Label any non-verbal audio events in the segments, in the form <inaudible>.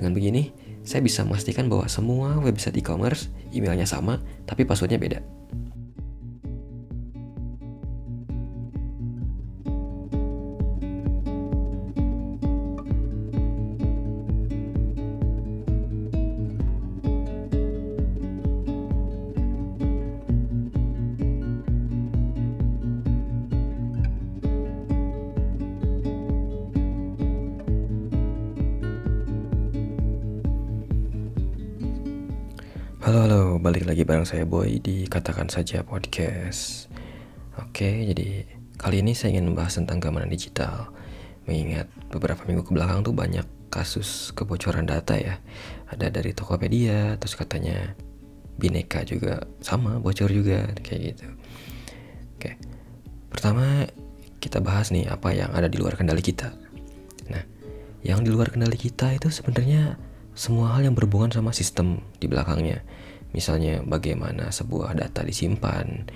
Dengan begini, saya bisa memastikan bahwa semua website e-commerce emailnya sama, tapi passwordnya beda. Halo halo, balik lagi bareng saya Boy di Katakan Saja Podcast. Oke, jadi kali ini saya ingin membahas tentang keamanan digital. Mengingat beberapa minggu ke belakang tuh banyak kasus kebocoran data ya. Ada dari Tokopedia, terus katanya Bineka juga sama, bocor juga kayak gitu. Oke. Pertama kita bahas nih apa yang ada di luar kendali kita. Nah, yang di luar kendali kita itu sebenarnya semua hal yang berhubungan sama sistem di belakangnya. Misalnya bagaimana sebuah data disimpan,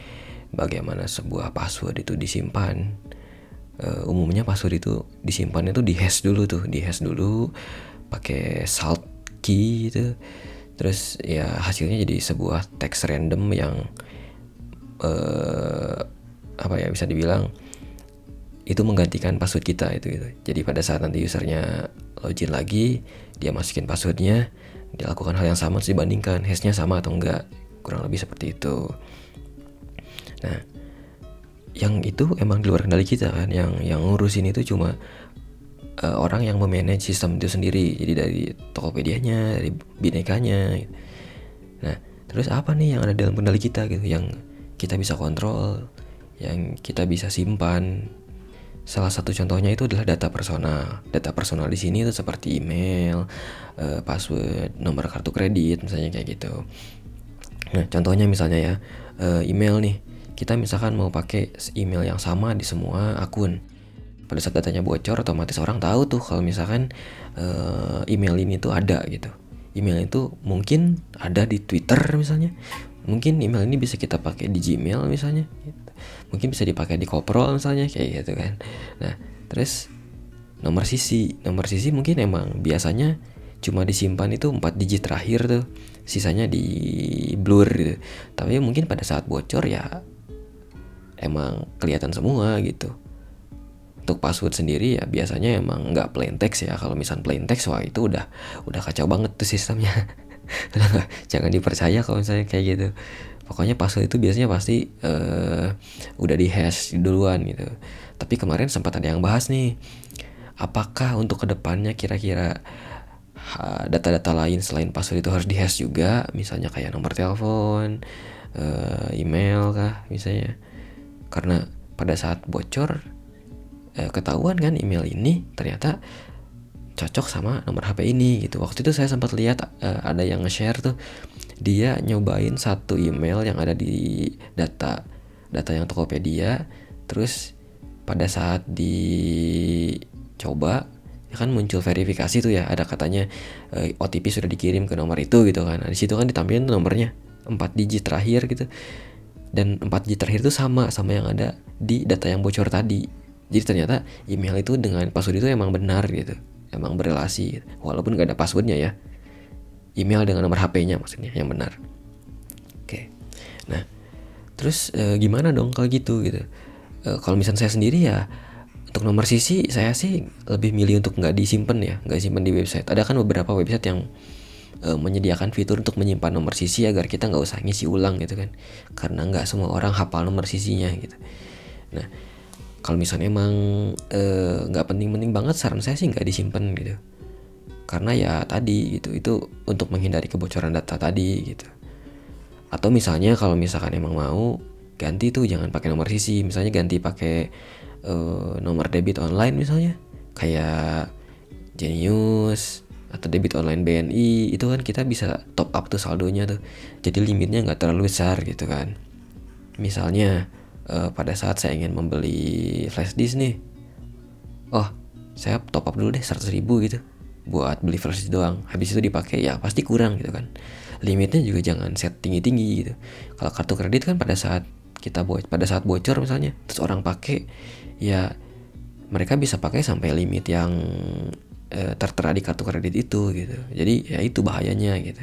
bagaimana sebuah password itu disimpan. Uh, umumnya password itu disimpan itu di hash dulu tuh, di hash dulu pakai salt key gitu. Terus ya hasilnya jadi sebuah teks random yang uh, apa ya bisa dibilang itu menggantikan password kita itu gitu. Jadi pada saat nanti usernya login lagi, dia masukin passwordnya, dia lakukan hal yang sama terus dibandingkan hashnya sama atau enggak, kurang lebih seperti itu. Nah, yang itu emang di luar kendali kita kan, yang yang ngurusin itu cuma uh, orang yang memanage sistem itu sendiri. Jadi dari Tokopedia-nya, dari binekanya. Nah, terus apa nih yang ada dalam kendali kita gitu, yang kita bisa kontrol, yang kita bisa simpan Salah satu contohnya itu adalah data personal. Data personal di sini itu seperti email, uh, password, nomor kartu kredit, misalnya kayak gitu. Nah, contohnya misalnya ya, uh, email nih. Kita misalkan mau pakai email yang sama di semua akun. Pada saat datanya bocor, otomatis orang tahu tuh kalau misalkan uh, email ini tuh ada gitu. Email itu mungkin ada di Twitter misalnya. Mungkin email ini bisa kita pakai di Gmail misalnya. Mungkin bisa dipakai di koprol misalnya kayak gitu kan. Nah terus nomor sisi. Nomor sisi mungkin emang biasanya cuma disimpan itu empat digit terakhir tuh. Sisanya di blur gitu. Tapi mungkin pada saat bocor ya emang kelihatan semua gitu. Untuk password sendiri ya biasanya emang nggak plain text ya. Kalau misal plain text wah itu udah udah kacau banget tuh sistemnya. <laughs> Jangan dipercaya kalau misalnya kayak gitu pokoknya password itu biasanya pasti uh, udah di hash duluan gitu. Tapi kemarin sempat ada yang bahas nih apakah untuk ke depannya kira-kira data-data lain selain password itu harus di hash juga? Misalnya kayak nomor telepon uh, email kah misalnya? Karena pada saat bocor ketahuan kan email ini ternyata cocok sama nomor HP ini gitu. Waktu itu saya sempat lihat ada yang nge-share tuh dia nyobain satu email yang ada di data data yang Tokopedia. Terus pada saat dicoba ya kan muncul verifikasi tuh ya ada katanya e, eh, OTP sudah dikirim ke nomor itu gitu kan. Nah, di situ kan ditampilin tuh nomornya 4 digit terakhir gitu. Dan 4 digit terakhir itu sama sama yang ada di data yang bocor tadi. Jadi ternyata email itu dengan password itu emang benar gitu emang berrelasi walaupun gak ada passwordnya ya email dengan nomor HP-nya maksudnya yang benar. Oke. Nah, terus e, gimana dong kalau gitu gitu? E, kalau misalnya saya sendiri ya untuk nomor sisi saya sih lebih milih untuk nggak disimpan ya, nggak simpan di website. Ada kan beberapa website yang e, menyediakan fitur untuk menyimpan nomor sisi agar kita nggak usah ngisi ulang gitu kan, karena nggak semua orang hafal nomor sisinya gitu. Nah, kalau misalnya emang nggak penting-penting banget, saran saya sih nggak disimpan gitu karena ya tadi gitu itu untuk menghindari kebocoran data tadi gitu. Atau misalnya kalau misalkan emang mau ganti tuh jangan pakai nomor sisi. Misalnya ganti pakai uh, nomor debit online misalnya. Kayak Genius atau debit online BNI itu kan kita bisa top up tuh saldonya tuh. Jadi limitnya nggak terlalu besar gitu kan. Misalnya uh, pada saat saya ingin membeli flash disk nih oh saya top up dulu deh 100 ribu gitu buat beli flash doang. Habis itu dipakai ya pasti kurang gitu kan. Limitnya juga jangan set tinggi tinggi gitu. Kalau kartu kredit kan pada saat kita buat pada saat bocor misalnya terus orang pakai ya mereka bisa pakai sampai limit yang e, tertera di kartu kredit itu gitu. Jadi ya itu bahayanya gitu.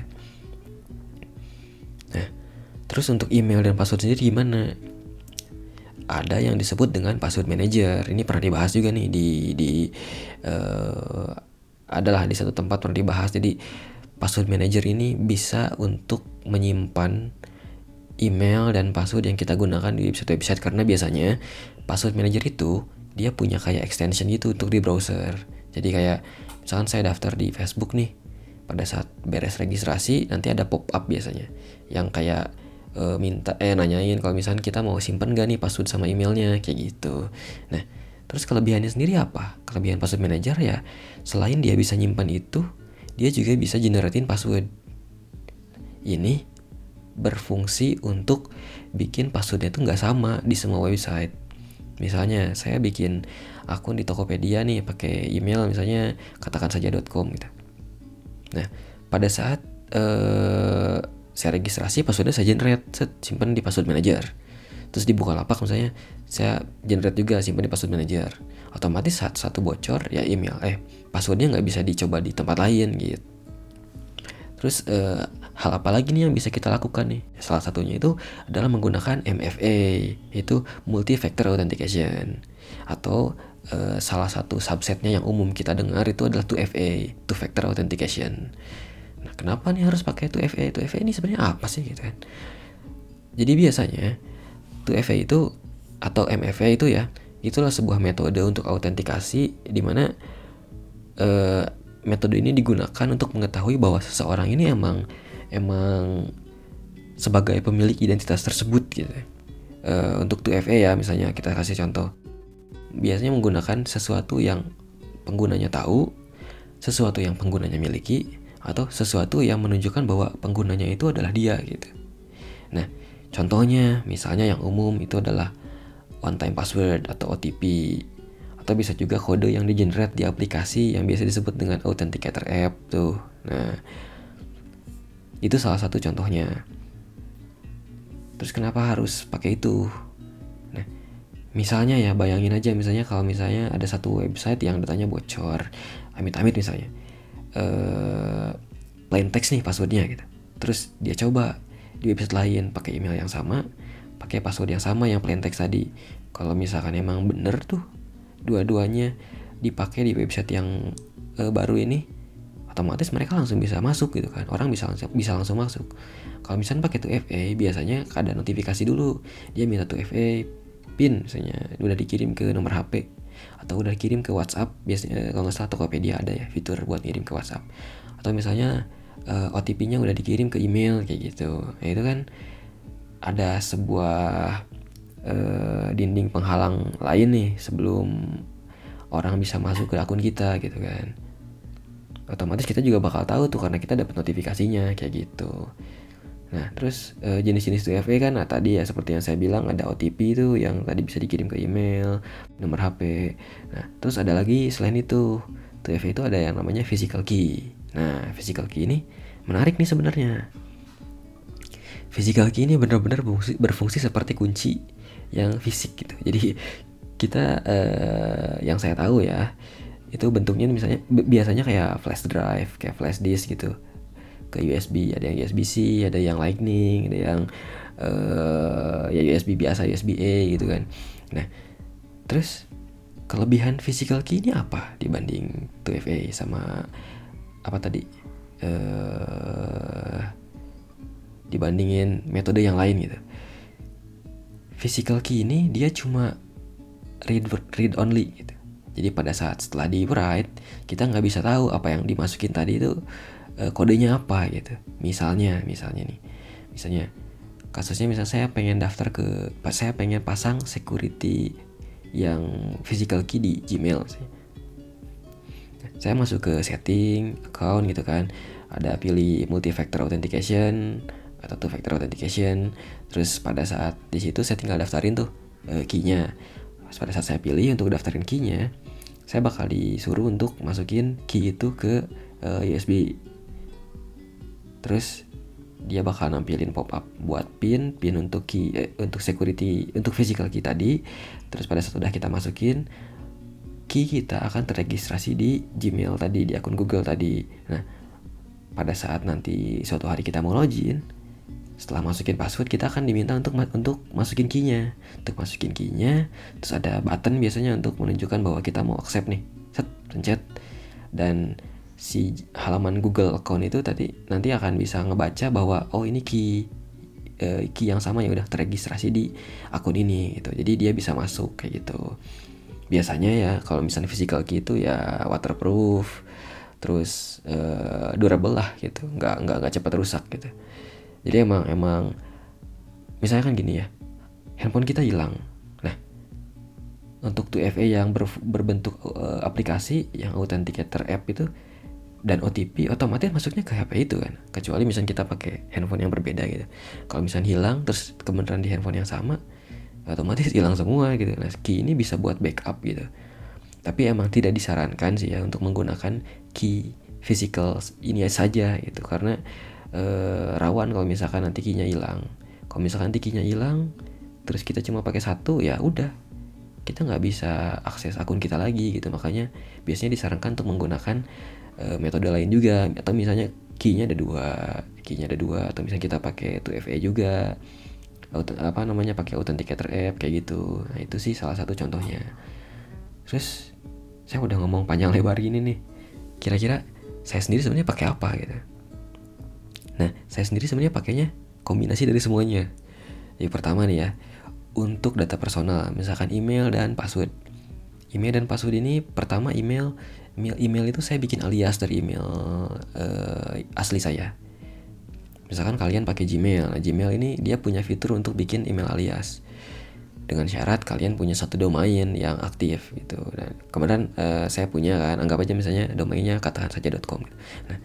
Nah terus untuk email dan password sendiri gimana? Ada yang disebut dengan password manager. Ini pernah dibahas juga nih di di uh, adalah di satu tempat pernah dibahas jadi password manager ini bisa untuk menyimpan email dan password yang kita gunakan di website-website karena biasanya password manager itu dia punya kayak extension gitu untuk di browser. Jadi kayak misalkan saya daftar di Facebook nih, pada saat beres registrasi nanti ada pop up biasanya yang kayak e, minta eh nanyain kalau misalkan kita mau simpen gak nih password sama emailnya kayak gitu. Nah, terus kelebihannya sendiri apa? Kelebihan password manager ya selain dia bisa nyimpan itu, dia juga bisa generatin password. Ini berfungsi untuk bikin passwordnya itu nggak sama di semua website. Misalnya saya bikin akun di Tokopedia nih pakai email misalnya katakan saja .com gitu. Nah, pada saat uh, saya registrasi passwordnya saya generate, set, simpan di password manager. Terus dibuka lapak misalnya saya generate juga simpan di password manager. Otomatis saat satu bocor ya email eh passwordnya nggak bisa dicoba di tempat lain gitu. Terus uh, hal apa lagi nih yang bisa kita lakukan nih? Salah satunya itu adalah menggunakan MFA, itu multi factor authentication. Atau uh, salah satu subsetnya yang umum kita dengar itu adalah 2FA, two factor authentication. Nah, kenapa nih harus pakai 2FA? 2FA ini sebenarnya apa sih gitu kan? Jadi biasanya 2FA itu atau MFA itu ya, itulah sebuah metode untuk autentikasi di mana uh, metode ini digunakan untuk mengetahui bahwa seseorang ini emang emang sebagai pemilik identitas tersebut gitu. Uh, untuk 2FA ya misalnya kita kasih contoh. Biasanya menggunakan sesuatu yang penggunanya tahu, sesuatu yang penggunanya miliki, atau sesuatu yang menunjukkan bahwa penggunanya itu adalah dia gitu. Nah, contohnya misalnya yang umum itu adalah one time password atau OTP atau bisa juga kode yang di generate di aplikasi yang biasa disebut dengan authenticator app tuh. Nah, itu salah satu contohnya. Terus kenapa harus pakai itu? Nah, misalnya ya bayangin aja misalnya kalau misalnya ada satu website yang datanya bocor, amit-amit misalnya. Uh, plain text nih passwordnya gitu. Terus dia coba di website lain. Pakai email yang sama, pakai password yang sama yang plain text tadi. Kalau misalkan emang bener tuh dua-duanya dipakai di website yang uh, baru ini otomatis mereka langsung bisa masuk gitu kan. Orang bisa langsung bisa langsung masuk. Kalau misalnya pakai 2FA biasanya ada notifikasi dulu. Dia minta 2FA pin misalnya. Udah dikirim ke nomor HP atau udah dikirim ke WhatsApp. Biasanya kalau nggak salah Tokopedia ada ya fitur buat ngirim ke WhatsApp. Atau misalnya uh, eh, OTP-nya udah dikirim ke email kayak gitu. Nah, itu kan ada sebuah uh, dinding penghalang lain nih sebelum orang bisa masuk ke akun kita gitu kan. Otomatis kita juga bakal tahu tuh karena kita dapat notifikasinya kayak gitu. Nah terus uh, jenis-jenis 2FA kan nah tadi ya seperti yang saya bilang ada OTP itu yang tadi bisa dikirim ke email nomor HP nah terus ada lagi selain itu 2FA itu ada yang namanya physical key nah physical key ini menarik nih sebenarnya. Physical key ini benar-benar berfungsi, seperti kunci yang fisik gitu. Jadi kita uh, yang saya tahu ya itu bentuknya misalnya biasanya kayak flash drive kayak flash disk gitu. Ke USB ada yang USB-C ada yang Lightning ada yang uh, ya USB biasa USB A gitu kan. Nah terus kelebihan physical key ini apa dibanding 2FA sama apa tadi uh, dibandingin metode yang lain gitu physical key ini dia cuma read read only gitu. Jadi pada saat setelah di write kita nggak bisa tahu apa yang dimasukin tadi itu uh, kodenya apa gitu. Misalnya, misalnya nih, misalnya kasusnya misal saya pengen daftar ke, saya pengen pasang security yang physical key di Gmail. Saya masuk ke setting account gitu kan, ada pilih multi factor authentication atau two factor authentication. Terus pada saat di situ saya tinggal daftarin tuh uh, keynya. Pada saat saya pilih untuk daftarin keynya saya bakal disuruh untuk masukin key itu ke uh, eh, USB terus dia bakal nampilin pop up buat pin pin untuk key eh, untuk security untuk physical key tadi. Terus pada saat udah kita masukin key kita akan terregistrasi di Gmail tadi di akun Google tadi. Nah pada saat nanti suatu hari kita mau login setelah masukin password kita akan diminta untuk untuk masukin key-nya. Untuk masukin key-nya terus ada button biasanya untuk menunjukkan bahwa kita mau accept nih. Set pencet. Dan si halaman Google account itu tadi nanti akan bisa ngebaca bahwa oh ini key uh, key yang sama yang udah terregistrasi di akun ini gitu. Jadi dia bisa masuk kayak gitu biasanya ya kalau misalnya physical key itu ya waterproof terus uh, durable lah gitu. Nggak nggak nggak cepat rusak gitu. Jadi emang emang misalnya kan gini ya handphone kita hilang. Nah untuk 2FA yang ber, berbentuk uh, aplikasi yang authenticator app itu dan OTP otomatis masuknya ke HP itu kan. Kecuali misalnya kita pakai handphone yang berbeda gitu. Kalau misalnya hilang terus kebenaran di handphone yang sama otomatis hilang semua gitu. Nah key ini bisa buat backup gitu. Tapi emang tidak disarankan sih ya untuk menggunakan key physical ini saja gitu. Karena uh, rawan kalau misalkan nanti keynya hilang. Kalau misalkan nanti keynya hilang terus kita cuma pakai satu ya udah. Kita nggak bisa akses akun kita lagi gitu. Makanya biasanya disarankan untuk menggunakan uh, metode lain juga. Atau misalnya keynya ada dua keynya ada dua. Atau misalnya kita pakai 2FA juga apa namanya pakai authenticator app kayak gitu nah itu sih salah satu contohnya terus saya udah ngomong panjang lebar gini nih kira-kira saya sendiri sebenarnya pakai apa gitu Nah, saya sendiri sebenarnya pakainya kombinasi dari semuanya. Yang pertama nih ya, untuk data personal, misalkan email dan password. Email dan password ini pertama email, email email itu saya bikin alias dari email uh, asli saya. Misalkan kalian pakai Gmail, nah, Gmail ini dia punya fitur untuk bikin email alias dengan syarat kalian punya satu domain yang aktif gitu. Dan kemudian uh, saya punya kan, anggap aja misalnya domainnya katakan saja.com. Nah,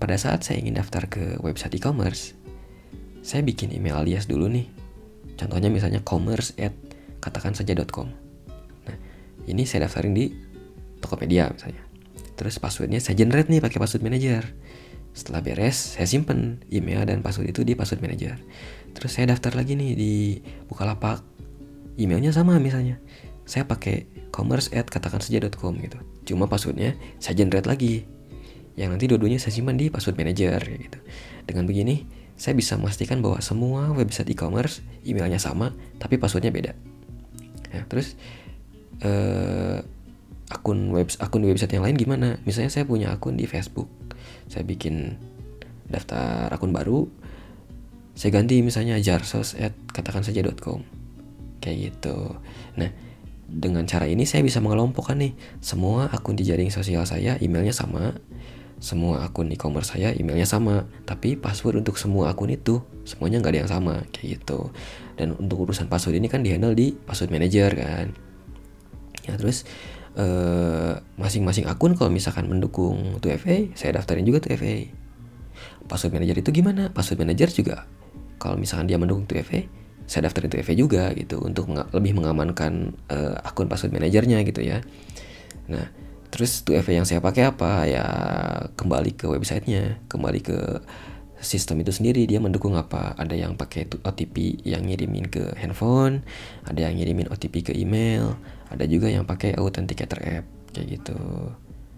pada saat saya ingin daftar ke website e-commerce, saya bikin email alias dulu nih. Contohnya misalnya commerce at katakan saja.com. Nah, ini saya daftarin di Tokopedia misalnya. Terus passwordnya saya generate nih pakai password manager. Setelah beres, saya simpen email dan password itu di password manager. Terus saya daftar lagi nih di Bukalapak. Emailnya sama misalnya. Saya pakai commerce at katakan saja.com gitu. Cuma passwordnya saya generate lagi yang nanti dua-duanya saya simpan di password manager gitu. Dengan begini, saya bisa memastikan bahwa semua website e-commerce emailnya sama, tapi passwordnya beda. Ya, terus uh, akun web akun website yang lain gimana? Misalnya saya punya akun di Facebook, saya bikin daftar akun baru, saya ganti misalnya jarsos at katakan saja.com kayak gitu. Nah, dengan cara ini saya bisa mengelompokkan nih semua akun di jaring sosial saya emailnya sama. Semua akun e-commerce saya emailnya sama. Tapi password untuk semua akun itu semuanya nggak ada yang sama. Kayak gitu. Dan untuk urusan password ini kan dihandle di password manager kan. Ya terus eh, masing-masing akun kalau misalkan mendukung 2FA saya daftarin juga 2FA password manager itu gimana? Password manager juga kalau misalkan dia mendukung 2FA saya daftarin 2FA juga gitu untuk meng lebih mengamankan uh, akun password manajernya gitu ya. Nah Terus 2FA yang saya pakai apa? Ya kembali ke websitenya, kembali ke sistem itu sendiri dia mendukung apa? Ada yang pakai OTP yang ngirimin ke handphone, ada yang ngirimin OTP ke email, ada juga yang pakai authenticator app kayak gitu.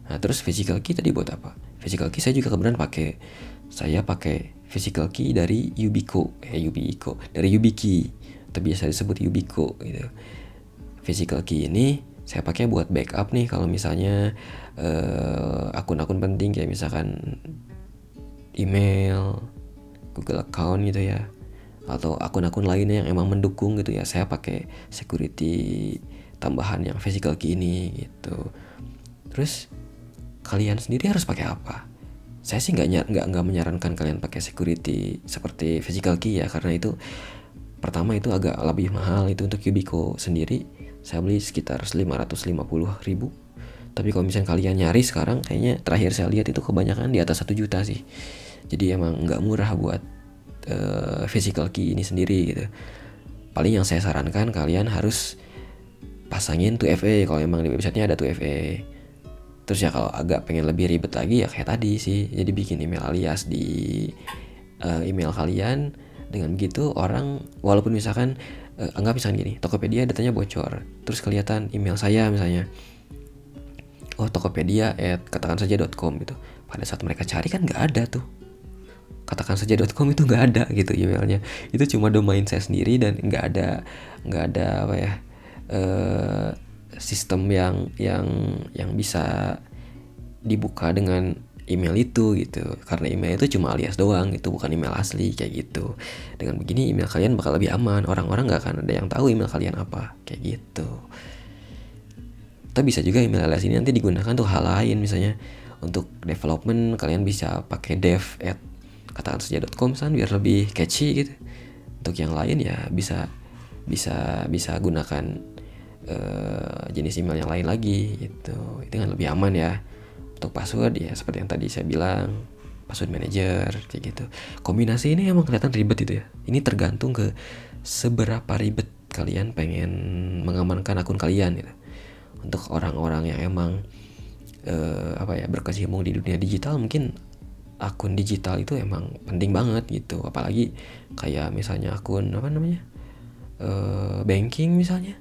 Nah, terus physical key tadi buat apa? Physical key saya juga kebetulan pakai. Saya pakai physical key dari Ubico, eh Ubico, dari YubiKey. Atau biasa disebut Ubico gitu. Physical key ini saya pakai buat backup nih kalau misalnya eh, akun-akun penting kayak misalkan email, Google account gitu ya. Atau akun-akun lainnya yang emang mendukung gitu ya. Saya pakai security tambahan yang physical key ini gitu. Terus kalian sendiri harus pakai apa? Saya sih nggak nggak nggak menyarankan kalian pakai security seperti physical key ya. Karena itu pertama itu agak lebih mahal. Itu untuk Cubico sendiri saya beli sekitar 550 ribu. Tapi kalau misalnya kalian nyari sekarang kayaknya terakhir saya lihat itu kebanyakan di atas satu juta sih jadi emang nggak murah buat uh, physical key ini sendiri gitu. Paling yang saya sarankan kalian harus pasangin 2FA kalau emang di websitenya ada 2FA terus ya kalau agak pengen lebih ribet lagi ya kayak tadi sih. Jadi bikin email alias di uh, email kalian. Dengan begitu orang walaupun misalkan uh, anggap misalnya gini Tokopedia datanya bocor. Terus kelihatan email saya misalnya. Oh tokopedia at katakan saja.com gitu. Pada saat mereka cari kan nggak ada tuh katakan saja.com itu nggak ada gitu emailnya. Itu cuma domain saya sendiri dan nggak ada nggak ada apa ya uh, sistem yang yang yang bisa dibuka dengan email itu gitu. Karena email itu cuma alias doang itu bukan email asli kayak gitu. Dengan begini email kalian bakal lebih aman. Orang-orang nggak akan ada yang tahu email kalian apa kayak gitu. Tapi bisa juga email alias ini nanti digunakan untuk hal lain misalnya untuk development kalian bisa pakai dev at katakan saja.com san biar lebih catchy gitu. Untuk yang lain ya bisa bisa bisa gunakan uh, jenis email yang lain lagi gitu. Itu kan lebih aman ya. Untuk password ya seperti yang tadi saya bilang password manager kayak gitu. Kombinasi ini emang kelihatan ribet itu ya. Ini tergantung ke seberapa ribet kalian pengen mengamankan akun kalian gitu. Untuk orang-orang yang emang uh, apa ya berkecimpung di dunia digital mungkin akun digital itu emang penting banget gitu apalagi kayak misalnya akun apa namanya uh, banking misalnya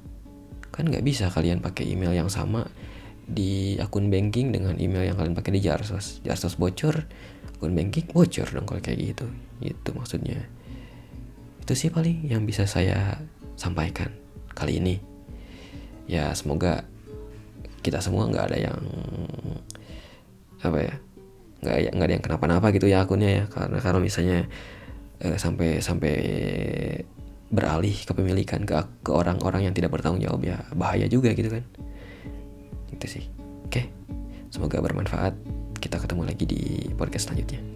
kan nggak bisa kalian pakai email yang sama di akun banking dengan email yang kalian pakai di Jarsos. Jarsos bocor, akun banking bocor dong kalau kayak gitu. Gitu maksudnya. Itu sih paling yang bisa saya sampaikan kali ini. Ya semoga kita semua nggak ada yang apa ya nggak nggak ada yang kenapa-napa gitu ya akunnya ya. Karena kalau misalnya eh, sampai sampai beralih kepemilikan ke ke orang-orang yang tidak bertanggung jawab ya bahaya juga gitu kan. Itu sih. Oke semoga bermanfaat. Kita ketemu lagi di podcast selanjutnya